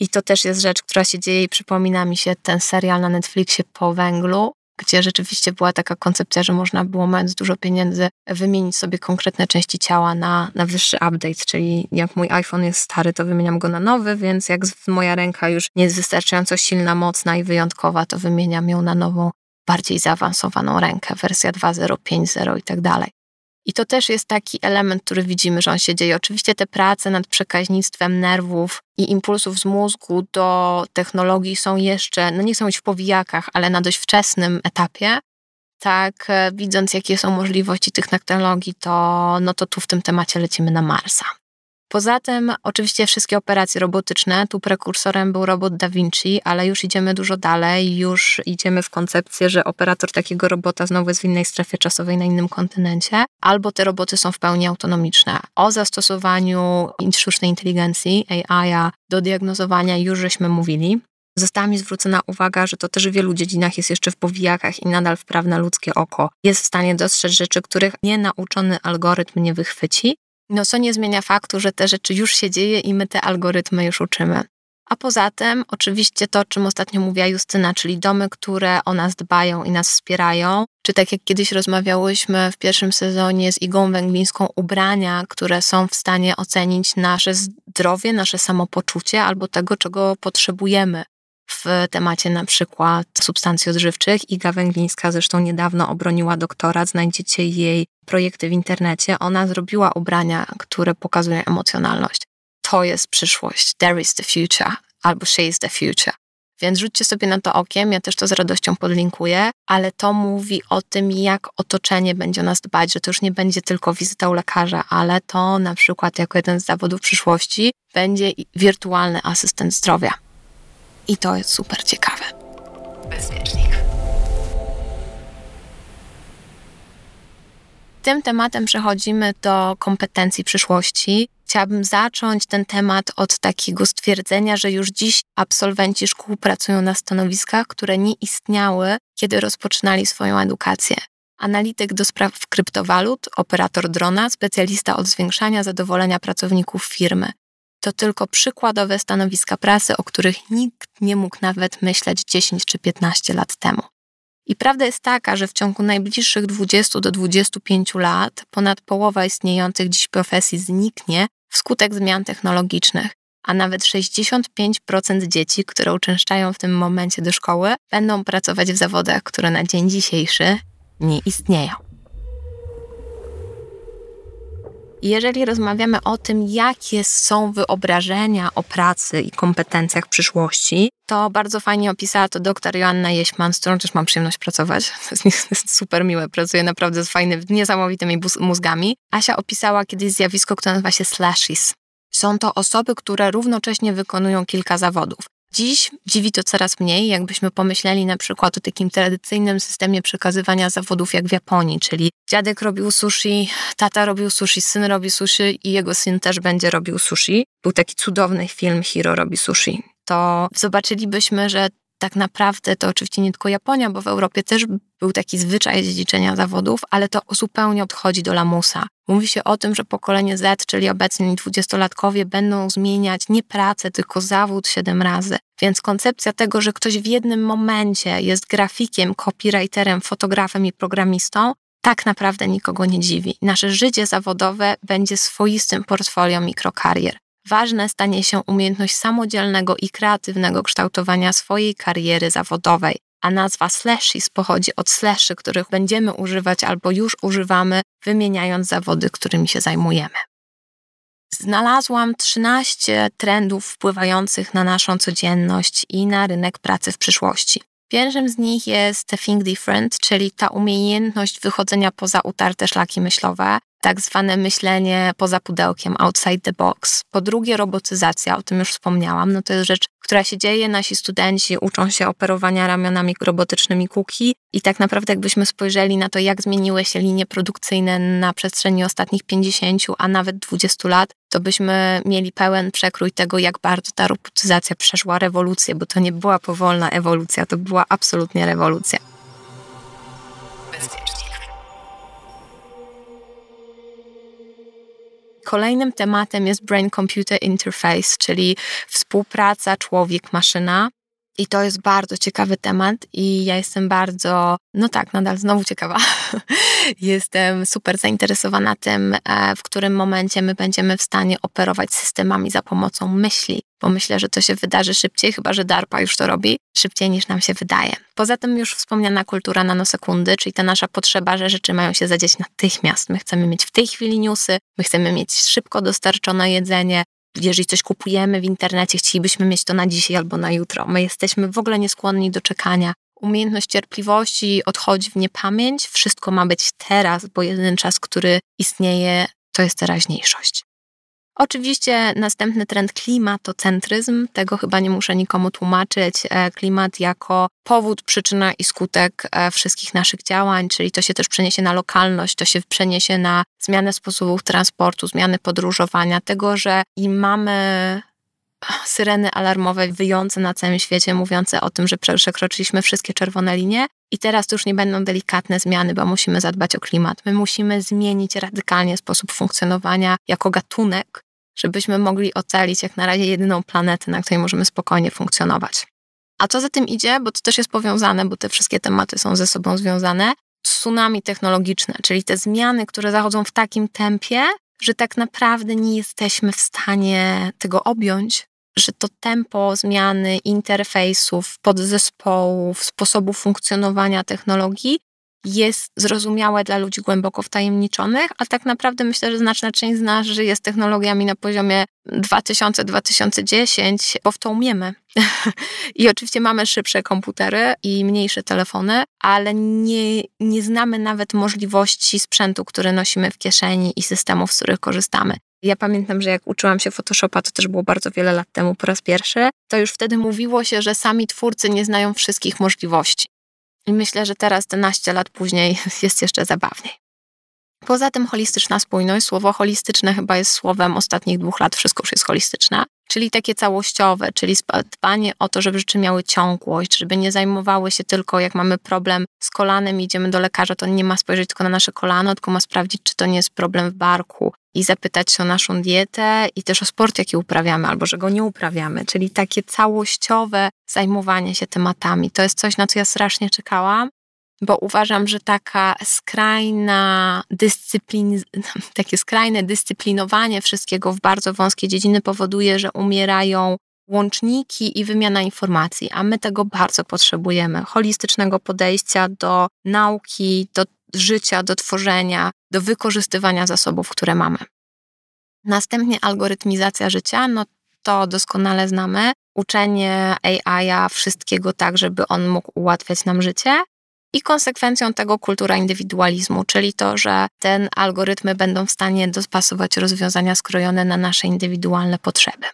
I to też jest rzecz, która się dzieje i przypomina mi się ten serial na Netflixie po węglu, gdzie rzeczywiście była taka koncepcja, że można było mając dużo pieniędzy wymienić sobie konkretne części ciała na, na wyższy update, czyli jak mój iPhone jest stary, to wymieniam go na nowy, więc jak moja ręka już nie jest wystarczająco silna, mocna i wyjątkowa, to wymieniam ją na nową, bardziej zaawansowaną rękę, wersja 2.0, 5.0 i tak dalej. I to też jest taki element, który widzimy, że on się dzieje. Oczywiście te prace nad przekaźnictwem nerwów i impulsów z mózgu do technologii są jeszcze, no nie są już w powijakach, ale na dość wczesnym etapie. Tak, e, widząc jakie są możliwości tych technologii, to, no to tu w tym temacie lecimy na Marsa. Poza tym, oczywiście, wszystkie operacje robotyczne. Tu prekursorem był robot Da Vinci, ale już idziemy dużo dalej. Już idziemy w koncepcję, że operator takiego robota znowu jest w innej strefie czasowej na innym kontynencie, albo te roboty są w pełni autonomiczne. O zastosowaniu sztucznej inteligencji, AI, do diagnozowania już żeśmy mówili. Została mi zwrócona uwaga, że to też w wielu dziedzinach jest jeszcze w powijakach i nadal wprawne ludzkie oko jest w stanie dostrzec rzeczy, których nienauczony algorytm nie wychwyci, no co nie zmienia faktu, że te rzeczy już się dzieje i my te algorytmy już uczymy. A poza tym, oczywiście to, o czym ostatnio mówiła Justyna, czyli domy, które o nas dbają i nas wspierają, czy tak jak kiedyś rozmawiałyśmy w pierwszym sezonie z Igą Węglińską, ubrania, które są w stanie ocenić nasze zdrowie, nasze samopoczucie albo tego, czego potrzebujemy w temacie na przykład substancji odżywczych. Iga Węglińska zresztą niedawno obroniła doktorat, znajdziecie jej projekty w internecie. Ona zrobiła ubrania, które pokazują emocjonalność. To jest przyszłość. There is the future albo she is the future. Więc rzućcie sobie na to okiem, ja też to z radością podlinkuję, ale to mówi o tym, jak otoczenie będzie o nas dbać, że to już nie będzie tylko wizyta u lekarza, ale to na przykład jako jeden z zawodów przyszłości będzie wirtualny asystent zdrowia. I to jest super ciekawe. Bezpiecznik. Tym tematem przechodzimy do kompetencji przyszłości. Chciałabym zacząć ten temat od takiego stwierdzenia, że już dziś absolwenci szkół pracują na stanowiskach, które nie istniały, kiedy rozpoczynali swoją edukację. Analityk do spraw kryptowalut, operator drona, specjalista od zwiększania zadowolenia pracowników firmy to tylko przykładowe stanowiska prasy, o których nikt nie mógł nawet myśleć 10 czy 15 lat temu. I prawda jest taka, że w ciągu najbliższych 20 do 25 lat ponad połowa istniejących dziś profesji zniknie wskutek zmian technologicznych, a nawet 65% dzieci, które uczęszczają w tym momencie do szkoły, będą pracować w zawodach, które na dzień dzisiejszy nie istnieją. Jeżeli rozmawiamy o tym, jakie są wyobrażenia o pracy i kompetencjach przyszłości, to bardzo fajnie opisała to dr Joanna Jeśman, z którą też mam przyjemność pracować. To jest super miłe, pracuje naprawdę z fajnymi, niesamowitymi mózgami. Asia opisała kiedyś zjawisko, które nazywa się slashes. Są to osoby, które równocześnie wykonują kilka zawodów. Dziś dziwi to coraz mniej, jakbyśmy pomyśleli na przykład o takim tradycyjnym systemie przekazywania zawodów jak w Japonii, czyli dziadek robił sushi, tata robił sushi, syn robi sushi i jego syn też będzie robił sushi. Był taki cudowny film Hiro robi sushi. To zobaczylibyśmy, że tak naprawdę to oczywiście nie tylko Japonia, bo w Europie też był taki zwyczaj dziedziczenia zawodów, ale to zupełnie odchodzi do lamusa. Mówi się o tym, że pokolenie Z, czyli obecni dwudziestolatkowie, będą zmieniać nie pracę, tylko zawód siedem razy. Więc koncepcja tego, że ktoś w jednym momencie jest grafikiem, copywriterem, fotografem i programistą, tak naprawdę nikogo nie dziwi. Nasze życie zawodowe będzie swoistym portfolio mikrokarier. Ważne stanie się umiejętność samodzielnego i kreatywnego kształtowania swojej kariery zawodowej. A nazwa slashies pochodzi od slashy, których będziemy używać albo już używamy, wymieniając zawody, którymi się zajmujemy. Znalazłam 13 trendów wpływających na naszą codzienność i na rynek pracy w przyszłości. Pierwszym z nich jest Think Different, czyli ta umiejętność wychodzenia poza utarte szlaki myślowe, tak zwane myślenie poza pudełkiem, outside the box. Po drugie, robotyzacja, o tym już wspomniałam. No to jest rzecz, która się dzieje. Nasi studenci uczą się operowania ramionami robotycznymi kuki i tak naprawdę jakbyśmy spojrzeli na to, jak zmieniły się linie produkcyjne na przestrzeni ostatnich 50, a nawet 20 lat, to byśmy mieli pełen przekrój tego, jak bardzo ta robotyzacja przeszła rewolucję, bo to nie była powolna ewolucja, to była absolutnie rewolucja. Kolejnym tematem jest Brain Computer Interface, czyli współpraca człowiek-maszyna. I to jest bardzo ciekawy temat i ja jestem bardzo, no tak, nadal znowu ciekawa. jestem super zainteresowana tym, e, w którym momencie my będziemy w stanie operować systemami za pomocą myśli, bo myślę, że to się wydarzy szybciej, chyba że DARPA już to robi, szybciej niż nam się wydaje. Poza tym już wspomniana kultura nanosekundy, czyli ta nasza potrzeba, że rzeczy mają się zadzieć natychmiast. My chcemy mieć w tej chwili newsy, my chcemy mieć szybko dostarczone jedzenie, jeżeli coś kupujemy w internecie, chcielibyśmy mieć to na dzisiaj albo na jutro. My jesteśmy w ogóle nieskłonni do czekania. Umiejętność cierpliwości odchodzi w niepamięć. Wszystko ma być teraz, bo jedyny czas, który istnieje, to jest teraźniejszość. Oczywiście następny trend klimatocentryzm, tego chyba nie muszę nikomu tłumaczyć. E, klimat jako powód, przyczyna i skutek e, wszystkich naszych działań, czyli to się też przeniesie na lokalność, to się przeniesie na zmianę sposobów transportu, zmiany podróżowania, tego, że i mamy syreny alarmowe wyjące na całym świecie, mówiące o tym, że przekroczyliśmy wszystkie czerwone linie i teraz to już nie będą delikatne zmiany, bo musimy zadbać o klimat. My musimy zmienić radykalnie sposób funkcjonowania jako gatunek, żebyśmy mogli ocalić jak na razie jedyną planetę, na której możemy spokojnie funkcjonować. A co za tym idzie, bo to też jest powiązane, bo te wszystkie tematy są ze sobą związane, tsunami technologiczne, czyli te zmiany, które zachodzą w takim tempie, że tak naprawdę nie jesteśmy w stanie tego objąć, że to tempo zmiany interfejsów, podzespołów, sposobów funkcjonowania technologii jest zrozumiałe dla ludzi głęboko wtajemniczonych, a tak naprawdę myślę, że znaczna część z nas żyje z technologiami na poziomie 2000-2010, bo w to umiemy. I oczywiście mamy szybsze komputery i mniejsze telefony, ale nie, nie znamy nawet możliwości sprzętu, który nosimy w kieszeni i systemów, z których korzystamy. Ja pamiętam, że jak uczyłam się Photoshopa, to też było bardzo wiele lat temu po raz pierwszy, to już wtedy mówiło się, że sami twórcy nie znają wszystkich możliwości. I myślę, że teraz, 11 lat później, jest jeszcze zabawniej. Poza tym holistyczna spójność, słowo holistyczne chyba jest słowem ostatnich dwóch lat, wszystko już jest holistyczne, czyli takie całościowe, czyli dbanie o to, żeby rzeczy miały ciągłość, żeby nie zajmowały się tylko, jak mamy problem z kolanem i idziemy do lekarza, to nie ma spojrzeć tylko na nasze kolano, tylko ma sprawdzić, czy to nie jest problem w barku i zapytać się o naszą dietę i też o sport, jaki uprawiamy, albo że go nie uprawiamy, czyli takie całościowe zajmowanie się tematami. To jest coś, na co ja strasznie czekałam bo uważam, że taka skrajna dyscyplin, takie skrajne dyscyplinowanie wszystkiego w bardzo wąskie dziedziny powoduje, że umierają łączniki i wymiana informacji, a my tego bardzo potrzebujemy. Holistycznego podejścia do nauki, do życia, do tworzenia, do wykorzystywania zasobów, które mamy. Następnie algorytmizacja życia, no to doskonale znamy. Uczenie AI-a wszystkiego tak, żeby on mógł ułatwiać nam życie. I konsekwencją tego kultura indywidualizmu, czyli to, że ten algorytmy będą w stanie dopasować rozwiązania skrojone na nasze indywidualne potrzeby.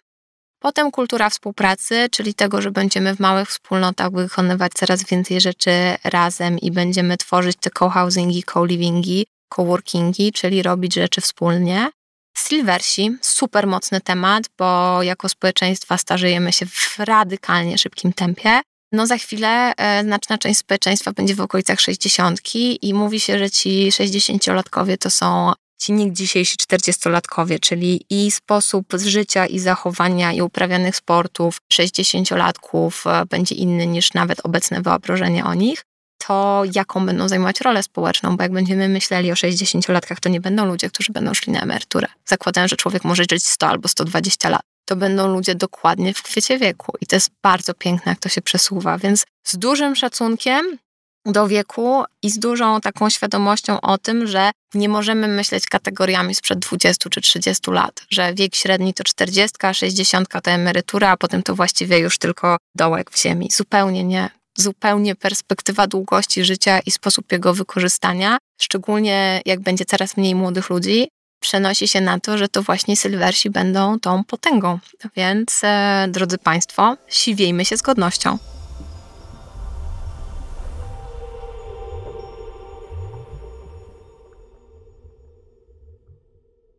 Potem kultura współpracy, czyli tego, że będziemy w małych wspólnotach wykonywać coraz więcej rzeczy razem i będziemy tworzyć te co-housingi, co-livingi, coworkingi, czyli robić rzeczy wspólnie. Silversi, super mocny temat, bo jako społeczeństwa starzejemy się w radykalnie szybkim tempie no za chwilę e, znaczna część społeczeństwa będzie w okolicach 60 i mówi się, że ci 60-latkowie to są ci nikt dzisiejsi 40-latkowie, czyli i sposób życia i zachowania i uprawianych sportów 60-latków e, będzie inny niż nawet obecne wyobrażenie o nich. to, jaką będą zajmować rolę społeczną, bo jak będziemy myśleli o 60-latkach, to nie będą ludzie, którzy będą szli na emeryturę. Zakładając, że człowiek może żyć 100 albo 120 lat. To będą ludzie dokładnie w kwiecie wieku. I to jest bardzo piękne, jak to się przesuwa. Więc z dużym szacunkiem do wieku i z dużą taką świadomością o tym, że nie możemy myśleć kategoriami sprzed 20 czy 30 lat, że wiek średni to 40, 60 to emerytura, a potem to właściwie już tylko dołek w ziemi. Zupełnie nie. Zupełnie perspektywa długości życia i sposób jego wykorzystania, szczególnie jak będzie coraz mniej młodych ludzi, przenosi się na to, że to właśnie sylwersi będą tą potęgą. Więc, e, drodzy Państwo, siwiejmy się z godnością.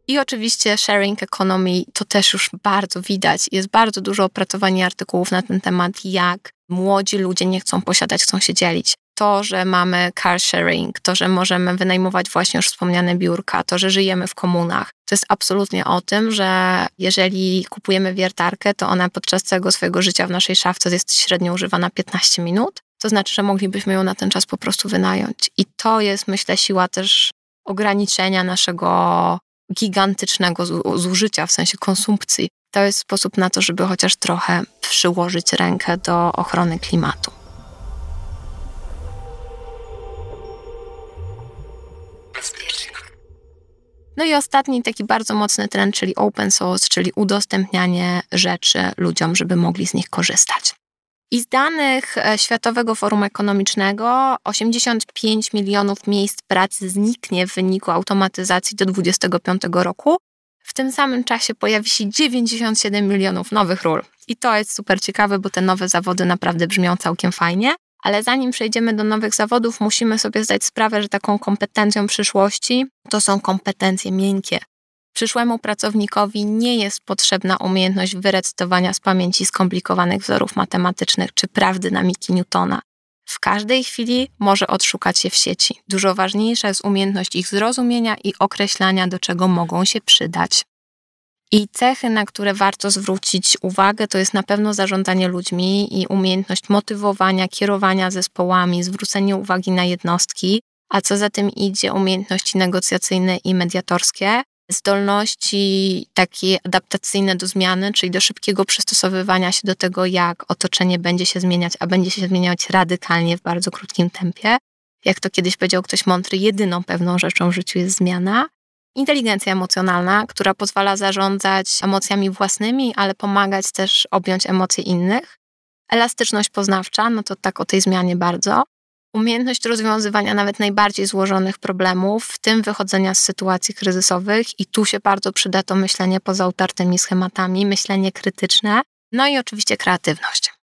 I oczywiście sharing economy to też już bardzo widać. Jest bardzo dużo opracowań i artykułów na ten temat, jak młodzi ludzie nie chcą posiadać, chcą się dzielić. To, że mamy car sharing, to, że możemy wynajmować właśnie już wspomniane biurka, to, że żyjemy w komunach, to jest absolutnie o tym, że jeżeli kupujemy wiertarkę, to ona podczas całego swojego życia w naszej szafce jest średnio używana 15 minut. To znaczy, że moglibyśmy ją na ten czas po prostu wynająć. I to jest, myślę, siła też ograniczenia naszego gigantycznego zużycia, w sensie konsumpcji. To jest sposób na to, żeby chociaż trochę przyłożyć rękę do ochrony klimatu. No i ostatni taki bardzo mocny trend, czyli open source, czyli udostępnianie rzeczy ludziom, żeby mogli z nich korzystać. I z danych e, Światowego Forum Ekonomicznego 85 milionów miejsc pracy zniknie w wyniku automatyzacji do 2025 roku. W tym samym czasie pojawi się 97 milionów nowych ról. I to jest super ciekawe, bo te nowe zawody naprawdę brzmią całkiem fajnie. Ale zanim przejdziemy do nowych zawodów, musimy sobie zdać sprawę, że taką kompetencją przyszłości to są kompetencje miękkie. Przyszłemu pracownikowi nie jest potrzebna umiejętność wyrecytowania z pamięci skomplikowanych wzorów matematycznych czy praw dynamiki Newtona. W każdej chwili może odszukać je w sieci. Dużo ważniejsza jest umiejętność ich zrozumienia i określania, do czego mogą się przydać. I cechy, na które warto zwrócić uwagę, to jest na pewno zarządzanie ludźmi i umiejętność motywowania, kierowania zespołami, zwrócenie uwagi na jednostki, a co za tym idzie, umiejętności negocjacyjne i mediatorskie, zdolności takie adaptacyjne do zmiany, czyli do szybkiego przystosowywania się do tego, jak otoczenie będzie się zmieniać, a będzie się zmieniać radykalnie w bardzo krótkim tempie. Jak to kiedyś powiedział ktoś mądry, jedyną pewną rzeczą w życiu jest zmiana. Inteligencja emocjonalna, która pozwala zarządzać emocjami własnymi, ale pomagać też objąć emocje innych. Elastyczność poznawcza, no to tak o tej zmianie bardzo umiejętność rozwiązywania nawet najbardziej złożonych problemów, w tym wychodzenia z sytuacji kryzysowych, i tu się bardzo przyda to myślenie poza utartymi schematami, myślenie krytyczne, no i oczywiście kreatywność.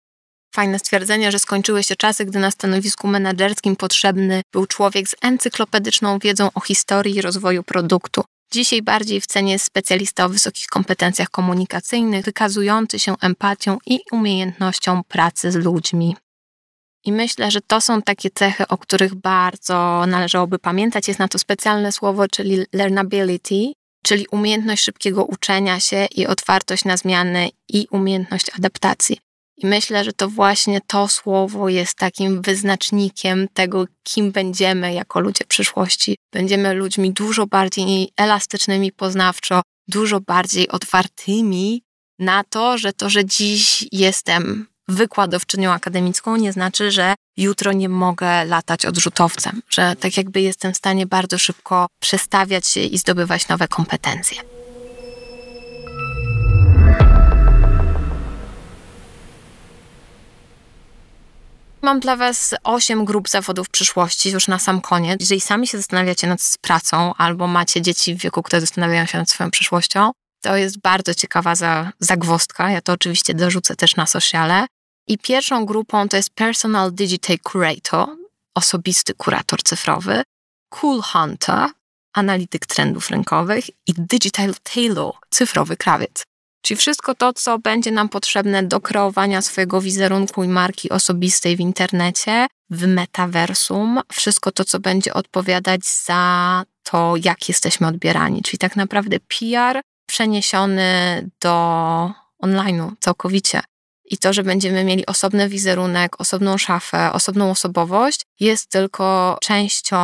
Fajne stwierdzenie, że skończyły się czasy, gdy na stanowisku menedżerskim potrzebny był człowiek z encyklopedyczną wiedzą o historii i rozwoju produktu. Dzisiaj bardziej w cenie specjalista o wysokich kompetencjach komunikacyjnych, wykazujący się empatią i umiejętnością pracy z ludźmi. I myślę, że to są takie cechy, o których bardzo należałoby pamiętać. Jest na to specjalne słowo, czyli learnability, czyli umiejętność szybkiego uczenia się i otwartość na zmiany i umiejętność adaptacji. I myślę, że to właśnie to słowo jest takim wyznacznikiem tego, kim będziemy jako ludzie przyszłości. Będziemy ludźmi dużo bardziej elastycznymi poznawczo, dużo bardziej otwartymi na to, że to, że dziś jestem wykładowczynią akademicką nie znaczy, że jutro nie mogę latać odrzutowcem, że tak jakby jestem w stanie bardzo szybko przestawiać się i zdobywać nowe kompetencje. Mam dla Was osiem grup zawodów przyszłości już na sam koniec. Jeżeli sami się zastanawiacie nad pracą albo macie dzieci w wieku, które zastanawiają się nad swoją przyszłością, to jest bardzo ciekawa za, zagwostka. Ja to oczywiście dorzucę też na sociale. I pierwszą grupą to jest Personal Digital Curator, osobisty kurator cyfrowy, Cool Hunter, analityk trendów rynkowych i Digital Tailor, cyfrowy krawiec. Czyli wszystko to, co będzie nam potrzebne do kreowania swojego wizerunku i marki osobistej w internecie, w metaversum, wszystko to, co będzie odpowiadać za to, jak jesteśmy odbierani. Czyli tak naprawdę PR przeniesiony do online'u całkowicie. i to, że będziemy mieli osobny wizerunek, osobną szafę, osobną osobowość, jest tylko częścią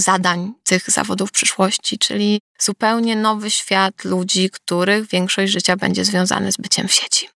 zadań tych zawodów przyszłości, czyli zupełnie nowy świat ludzi, których większość życia będzie związany z byciem w sieci.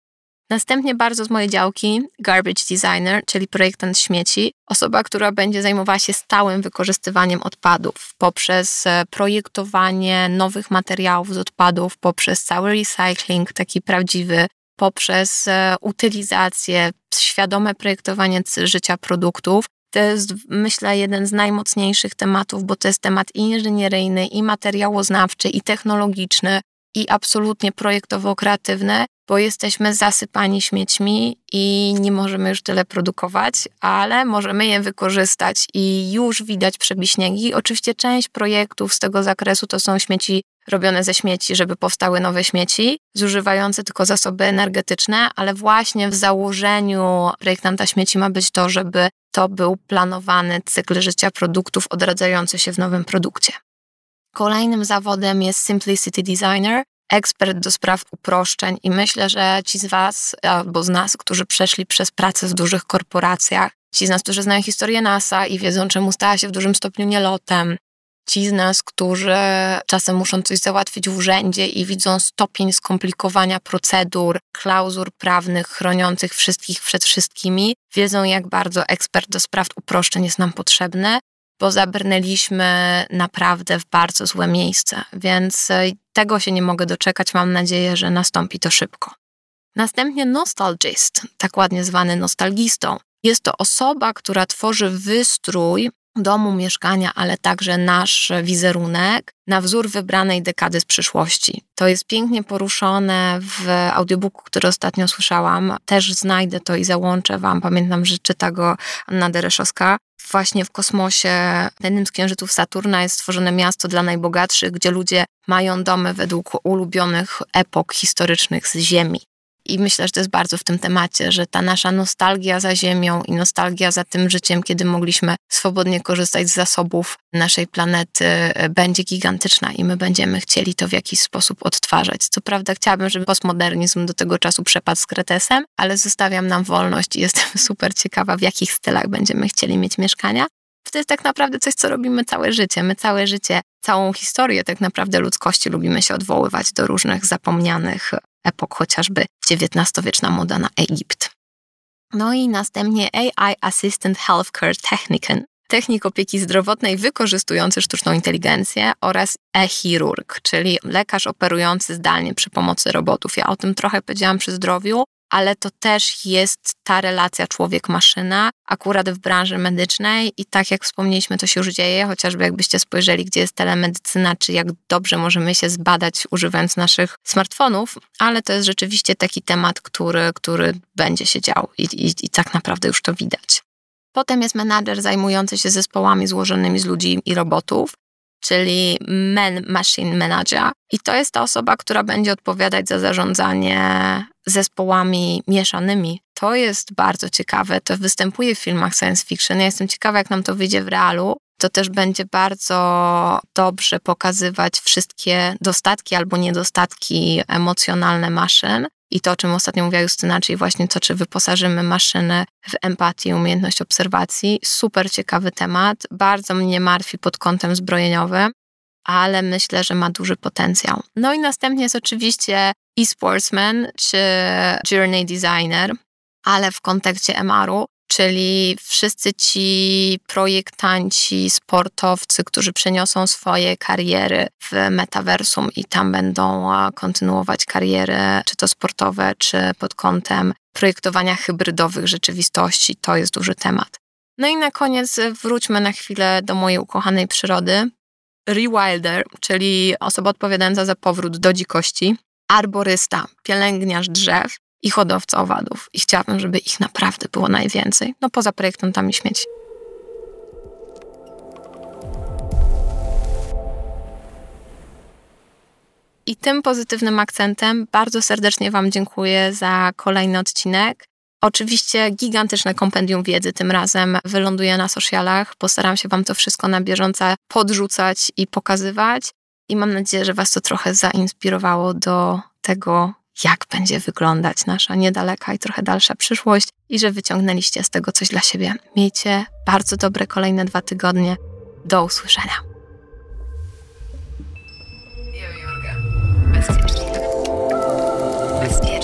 Następnie bardzo z mojej działki garbage designer, czyli projektant śmieci, osoba, która będzie zajmowała się stałym wykorzystywaniem odpadów poprzez e, projektowanie nowych materiałów z odpadów, poprzez cały recycling taki prawdziwy, poprzez e, utylizację, świadome projektowanie życia produktów. To jest, myślę, jeden z najmocniejszych tematów, bo to jest temat i inżynieryjny, i materiałoznawczy, i technologiczny, i absolutnie projektowo-kreatywny, bo jesteśmy zasypani śmiećmi i nie możemy już tyle produkować, ale możemy je wykorzystać i już widać przebiśniegi. Oczywiście część projektów z tego zakresu to są śmieci robione ze śmieci, żeby powstały nowe śmieci, zużywające tylko zasoby energetyczne, ale właśnie w założeniu projektanta śmieci ma być to, żeby to był planowany cykl życia produktów odradzający się w nowym produkcie. Kolejnym zawodem jest Simplicity Designer, ekspert do spraw uproszczeń i myślę, że ci z Was albo z nas, którzy przeszli przez pracę w dużych korporacjach, ci z nas, którzy znają historię NASA i wiedzą, czemu stała się w dużym stopniu nielotem, ci z nas, którzy czasem muszą coś załatwić w urzędzie i widzą stopień skomplikowania procedur, klauzur prawnych chroniących wszystkich przed wszystkimi, wiedzą, jak bardzo ekspert do spraw uproszczeń jest nam potrzebny bo zabrnęliśmy naprawdę w bardzo złe miejsce, więc e, tego się nie mogę doczekać. Mam nadzieję, że nastąpi to szybko. Następnie nostalgist, tak ładnie zwany nostalgistą. Jest to osoba, która tworzy wystrój domu, mieszkania, ale także nasz wizerunek na wzór wybranej dekady z przyszłości. To jest pięknie poruszone w audiobooku, który ostatnio słyszałam. Też znajdę to i załączę Wam. Pamiętam, że czyta go Anna Dereszowska. Właśnie w kosmosie, na jednym z księżyców Saturna jest stworzone miasto dla najbogatszych, gdzie ludzie mają domy według ulubionych epok historycznych z Ziemi. I myślę, że to jest bardzo w tym temacie, że ta nasza nostalgia za Ziemią i nostalgia za tym życiem, kiedy mogliśmy swobodnie korzystać z zasobów naszej planety, e, będzie gigantyczna i my będziemy chcieli to w jakiś sposób odtwarzać. Co prawda, chciałabym, żeby postmodernizm do tego czasu przepadł z kretesem, ale zostawiam nam wolność i jestem super ciekawa, w jakich stylach będziemy chcieli mieć mieszkania. To jest tak naprawdę coś, co robimy całe życie. My całe życie, całą historię tak naprawdę ludzkości lubimy się odwoływać do różnych zapomnianych epok, chociażby XIX-wieczna moda na Egipt. No i następnie AI Assistant Healthcare Technican, technik opieki zdrowotnej wykorzystujący sztuczną inteligencję oraz e-chirurg, czyli lekarz operujący zdalnie przy pomocy robotów. Ja o tym trochę powiedziałam przy zdrowiu, ale to też jest ta relacja człowiek-maszyna, akurat w branży medycznej. I tak jak wspomnieliśmy, to się już dzieje, chociażby jakbyście spojrzeli, gdzie jest telemedycyna, czy jak dobrze możemy się zbadać używając naszych smartfonów, ale to jest rzeczywiście taki temat, który, który będzie się dział i, i, i tak naprawdę już to widać. Potem jest menadżer zajmujący się zespołami złożonymi z ludzi i robotów, czyli Man Machine Manager. I to jest ta osoba, która będzie odpowiadać za zarządzanie zespołami mieszanymi. To jest bardzo ciekawe. To występuje w filmach science fiction. Ja jestem ciekawa, jak nam to wyjdzie w realu. To też będzie bardzo dobrze pokazywać wszystkie dostatki albo niedostatki emocjonalne maszyn i to, o czym ostatnio mówiła Justyna, czyli właśnie to, czy wyposażymy maszynę w empatię, umiejętność obserwacji. Super ciekawy temat, bardzo mnie martwi pod kątem zbrojeniowym, ale myślę, że ma duży potencjał. No i następnie jest oczywiście e-sportsman czy journey designer, ale w kontekście MR-u, czyli wszyscy ci projektanci, sportowcy, którzy przeniosą swoje kariery w metaversum i tam będą kontynuować kariery, czy to sportowe, czy pod kątem projektowania hybrydowych rzeczywistości, to jest duży temat. No i na koniec wróćmy na chwilę do mojej ukochanej przyrody. Rewilder, czyli osoba odpowiadająca za powrót do dzikości, arborysta, pielęgniarz drzew, i hodowcy owadów. I chciałabym, żeby ich naprawdę było najwięcej. No poza projektantami śmieci. I tym pozytywnym akcentem bardzo serdecznie Wam dziękuję za kolejny odcinek. Oczywiście gigantyczne kompendium wiedzy tym razem wyląduje na socialach. Postaram się Wam to wszystko na bieżąco podrzucać i pokazywać. I mam nadzieję, że Was to trochę zainspirowało do tego, jak będzie wyglądać nasza niedaleka i trochę dalsza przyszłość i że wyciągnęliście z tego coś dla siebie. Miejcie bardzo dobre kolejne dwa tygodnie. Do usłyszenia. Bezpiecznie. Bezpiecznie.